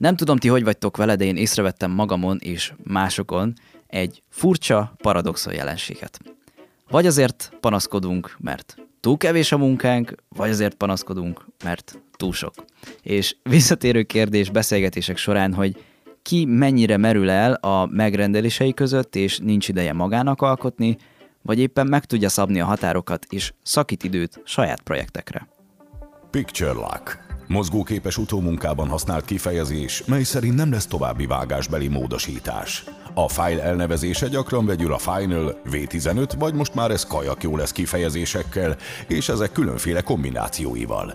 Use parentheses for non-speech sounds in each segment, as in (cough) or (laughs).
Nem tudom ti, hogy vagytok vele, de én észrevettem magamon és másokon egy furcsa paradoxon jelenséget. Vagy azért panaszkodunk, mert túl kevés a munkánk, vagy azért panaszkodunk, mert túl sok. És visszatérő kérdés beszélgetések során, hogy ki mennyire merül el a megrendelései között, és nincs ideje magának alkotni, vagy éppen meg tudja szabni a határokat, és szakít időt saját projektekre. Picture Lock Mozgóképes utómunkában használt kifejezés, mely szerint nem lesz további vágásbeli módosítás. A file elnevezése gyakran vegyül a Final, V15 vagy most már ez kajak jó lesz kifejezésekkel, és ezek különféle kombinációival.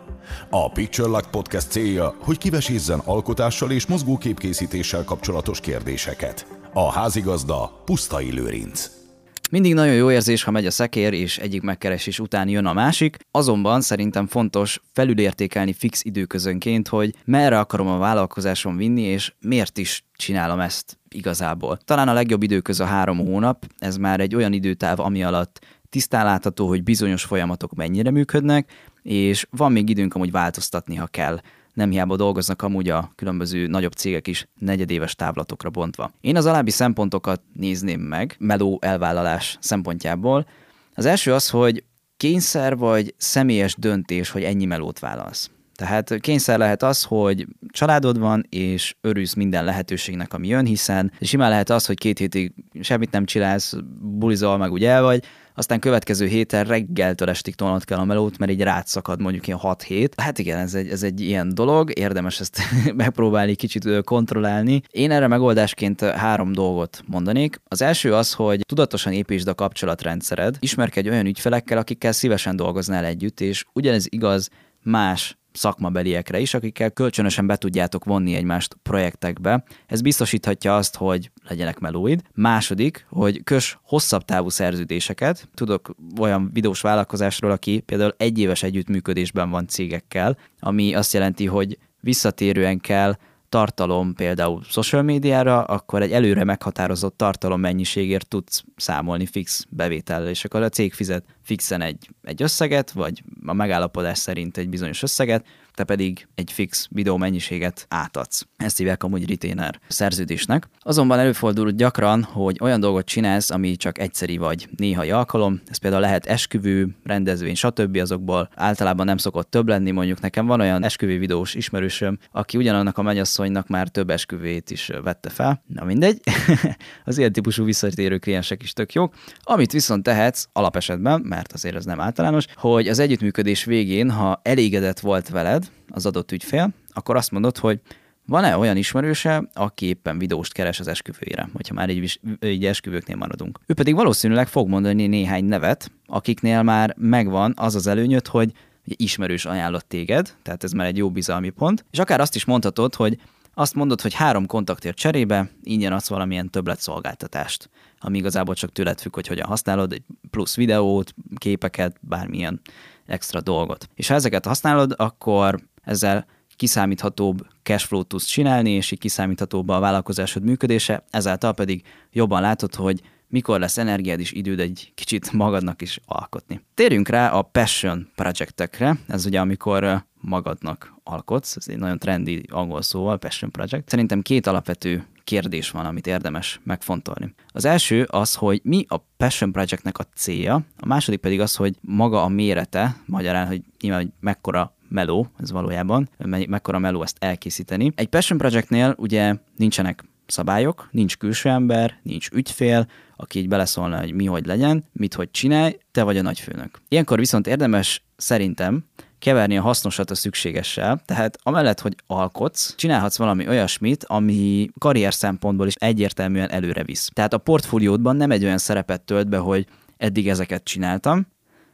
A Picture Lock Podcast célja, hogy kivesézzen alkotással és mozgóképkészítéssel kapcsolatos kérdéseket. A házigazda Pusztai Lőrinc. Mindig nagyon jó érzés, ha megy a szekér, és egyik megkeresés után jön a másik, azonban szerintem fontos felülértékelni fix időközönként, hogy merre akarom a vállalkozásom vinni, és miért is csinálom ezt igazából. Talán a legjobb időköz a három hónap, ez már egy olyan időtáv, ami alatt tisztán látható, hogy bizonyos folyamatok mennyire működnek, és van még időnk amúgy változtatni, ha kell nem hiába dolgoznak amúgy a különböző nagyobb cégek is negyedéves távlatokra bontva. Én az alábbi szempontokat nézném meg meló elvállalás szempontjából. Az első az, hogy kényszer vagy személyes döntés, hogy ennyi melót válasz. Tehát kényszer lehet az, hogy családod van, és örülsz minden lehetőségnek, ami jön, hiszen simán lehet az, hogy két hétig semmit nem csinálsz, bulizol, meg úgy el vagy, aztán következő héten reggeltől estig tolnod kell a melót, mert így rád szakad mondjuk ilyen 6 hét. Hát igen, ez egy, ez egy ilyen dolog, érdemes ezt (laughs) megpróbálni kicsit kontrollálni. Én erre megoldásként három dolgot mondanék. Az első az, hogy tudatosan építsd a kapcsolatrendszered, ismerkedj olyan ügyfelekkel, akikkel szívesen dolgoznál együtt, és ugyanez igaz más szakmabeliekre is, akikkel kölcsönösen be tudjátok vonni egymást projektekbe. Ez biztosíthatja azt, hogy legyenek melóid. Második, hogy kös hosszabb távú szerződéseket. Tudok olyan videós vállalkozásról, aki például egyéves együttműködésben van cégekkel, ami azt jelenti, hogy visszatérően kell tartalom például social médiára, akkor egy előre meghatározott tartalom mennyiségért tudsz számolni fix bevétellel, és akkor a cég fizet fixen egy, egy összeget, vagy a megállapodás szerint egy bizonyos összeget, te pedig egy fix videó mennyiséget átadsz. Ezt hívják amúgy retainer szerződésnek. Azonban előfordul gyakran, hogy olyan dolgot csinálsz, ami csak egyszeri vagy néhai alkalom. Ez például lehet esküvő, rendezvény, stb. azokból általában nem szokott több lenni. Mondjuk nekem van olyan esküvő videós ismerősöm, aki ugyanannak a mennyasszonynak már több esküvét is vette fel. Na mindegy, (laughs) az ilyen típusú visszatérő kliensek is tök jók. Amit viszont tehetsz alapesetben, mert azért ez nem általános, hogy az együttműködés végén, ha elégedett volt veled az adott ügyfél, akkor azt mondod, hogy van-e olyan ismerőse, aki éppen videóst keres az esküvőjére, hogyha már így, így esküvőknél maradunk. Ő pedig valószínűleg fog mondani néhány nevet, akiknél már megvan az az előnyöt, hogy ismerős ajánlott téged, tehát ez már egy jó bizalmi pont, és akár azt is mondhatod, hogy azt mondod, hogy három kontaktért cserébe ingyen adsz valamilyen többletszolgáltatást, ami igazából csak tőled függ, hogy hogyan használod, egy plusz videót, képeket, bármilyen extra dolgot. És ha ezeket használod, akkor ezzel kiszámíthatóbb cashflow-t tudsz csinálni, és így kiszámíthatóbb a vállalkozásod működése, ezáltal pedig jobban látod, hogy mikor lesz energiád és időd egy kicsit magadnak is alkotni. Térjünk rá a passion projektekre, ez ugye amikor magadnak alkotsz, ez egy nagyon trendi angol szóval, passion project. Szerintem két alapvető kérdés van, amit érdemes megfontolni. Az első az, hogy mi a passion projectnek a célja, a második pedig az, hogy maga a mérete, magyarán, hogy nyilván, hogy mekkora meló, ez valójában, me- mekkora meló ezt elkészíteni. Egy passion projectnél ugye nincsenek szabályok, nincs külső ember, nincs ügyfél, aki így beleszólna, hogy mi hogy legyen, mit hogy csinálj, te vagy a nagyfőnök. Ilyenkor viszont érdemes szerintem keverni a hasznosat a szükségessel, tehát amellett, hogy alkotsz, csinálhatsz valami olyasmit, ami karrier szempontból is egyértelműen előre visz. Tehát a portfóliódban nem egy olyan szerepet tölt be, hogy eddig ezeket csináltam,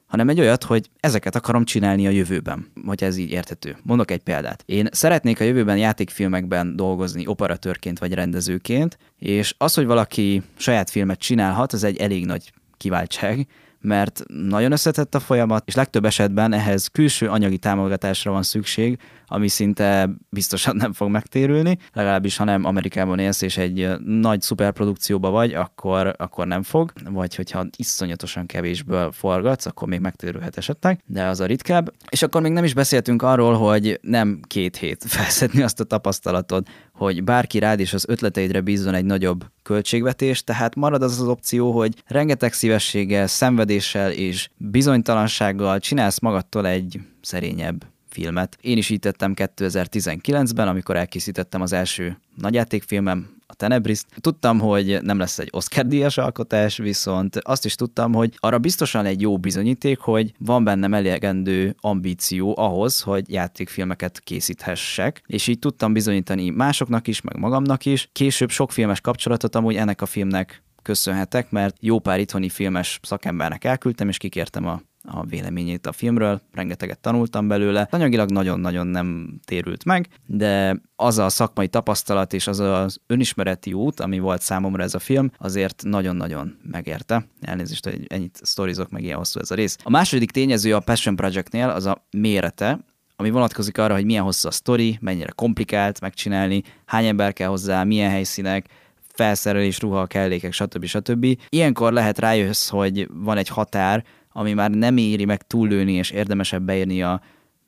hanem egy olyat, hogy ezeket akarom csinálni a jövőben, hogy ez így érthető. Mondok egy példát. Én szeretnék a jövőben játékfilmekben dolgozni operatőrként vagy rendezőként, és az, hogy valaki saját filmet csinálhat, az egy elég nagy kiváltság, mert nagyon összetett a folyamat, és legtöbb esetben ehhez külső anyagi támogatásra van szükség, ami szinte biztosan nem fog megtérülni, legalábbis ha nem Amerikában élsz és egy nagy szuperprodukcióba vagy, akkor, akkor nem fog, vagy hogyha iszonyatosan kevésből forgatsz, akkor még megtérülhet esetleg, de az a ritkább. És akkor még nem is beszéltünk arról, hogy nem két hét (laughs) felszedni azt a tapasztalatod, hogy bárki rád és az ötleteidre bízzon egy nagyobb költségvetés, tehát marad az az opció, hogy rengeteg szívességgel, szenvedéssel és bizonytalansággal csinálsz magadtól egy szerényebb filmet. Én is így tettem 2019-ben, amikor elkészítettem az első nagyjátékfilmem, a Tenebris. Tudtam, hogy nem lesz egy Oscar-díjas alkotás, viszont azt is tudtam, hogy arra biztosan egy jó bizonyíték, hogy van bennem elegendő ambíció ahhoz, hogy játékfilmeket készíthessek, és így tudtam bizonyítani másoknak is, meg magamnak is. Később sok filmes kapcsolatot amúgy ennek a filmnek köszönhetek, mert jó pár itthoni filmes szakembernek elküldtem, és kikértem a a véleményét a filmről, rengeteget tanultam belőle. Anyagilag nagyon-nagyon nem térült meg, de az a szakmai tapasztalat és az az önismereti út, ami volt számomra ez a film, azért nagyon-nagyon megérte. Elnézést, hogy ennyit sztorizok, meg ilyen hosszú ez a rész. A második tényező a Passion Projectnél az a mérete, ami vonatkozik arra, hogy milyen hosszú a sztori, mennyire komplikált megcsinálni, hány ember kell hozzá, milyen helyszínek, felszerelés, ruha, kellékek, stb. stb. Ilyenkor lehet rájössz, hogy van egy határ, ami már nem éri meg túllőni, és érdemesebb beírni a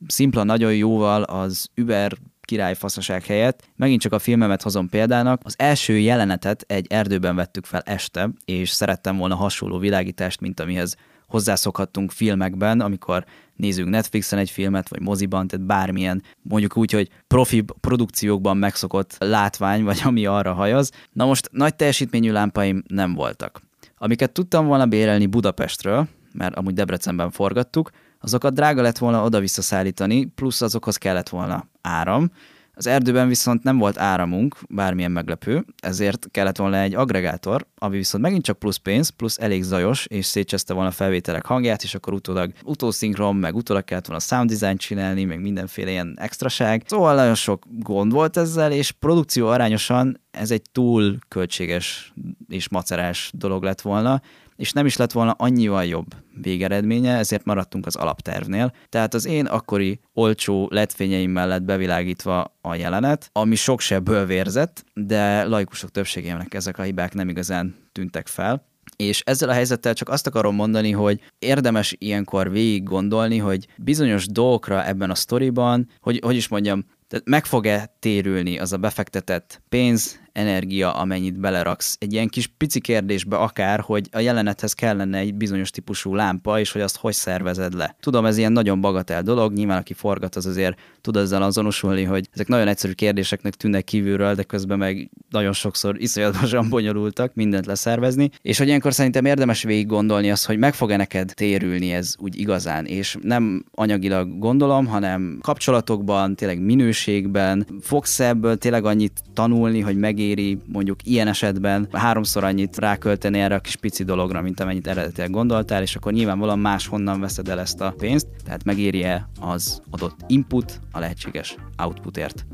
szimpla nagyon jóval az Uber királyfaszaság helyett. Megint csak a filmemet hozom példának. Az első jelenetet egy erdőben vettük fel este, és szerettem volna hasonló világítást, mint amihez hozzászokhattunk filmekben, amikor nézünk Netflixen egy filmet, vagy moziban, tehát bármilyen, mondjuk úgy, hogy profi produkciókban megszokott látvány, vagy ami arra hajaz. Na most nagy teljesítményű lámpaim nem voltak. Amiket tudtam volna bérelni Budapestről, mert amúgy Debrecenben forgattuk, azokat drága lett volna oda-vissza szállítani, plusz azokhoz kellett volna áram. Az erdőben viszont nem volt áramunk, bármilyen meglepő, ezért kellett volna egy agregátor, ami viszont megint csak plusz pénz, plusz elég zajos, és szétcseszte volna a felvételek hangját, és akkor utólag utószinkron, meg utólag kellett volna sound design csinálni, meg mindenféle ilyen extraság. Szóval nagyon sok gond volt ezzel, és produkció arányosan ez egy túl költséges és macerás dolog lett volna, és nem is lett volna annyival jobb végeredménye, ezért maradtunk az alaptervnél. Tehát az én akkori olcsó letfényeim mellett bevilágítva a jelenet, ami sok sebből vérzett, de laikusok többségének ezek a hibák nem igazán tűntek fel. És ezzel a helyzettel csak azt akarom mondani, hogy érdemes ilyenkor végig gondolni, hogy bizonyos dolgokra ebben a sztoriban, hogy, hogy is mondjam, tehát meg fog-e térülni az a befektetett pénz, energia, amennyit beleraksz. Egy ilyen kis pici kérdésbe akár, hogy a jelenethez kellene egy bizonyos típusú lámpa, és hogy azt hogy szervezed le. Tudom, ez ilyen nagyon bagatel dolog, nyilván aki forgat, az azért tud ezzel azonosulni, hogy ezek nagyon egyszerű kérdéseknek tűnnek kívülről, de közben meg nagyon sokszor iszonyatosan (laughs) bonyolultak mindent leszervezni. És hogy ilyenkor szerintem érdemes végig gondolni azt, hogy meg fog-e neked térülni ez úgy igazán, és nem anyagilag gondolom, hanem kapcsolatokban, tényleg minőségben, fogsz ebből tényleg annyit tanulni, hogy meg megéri mondjuk ilyen esetben háromszor annyit rákölteni erre a kis pici dologra, mint amennyit eredetileg gondoltál, és akkor nyilvánvalóan más honnan veszed el ezt a pénzt, tehát megéri-e az adott input a lehetséges outputért.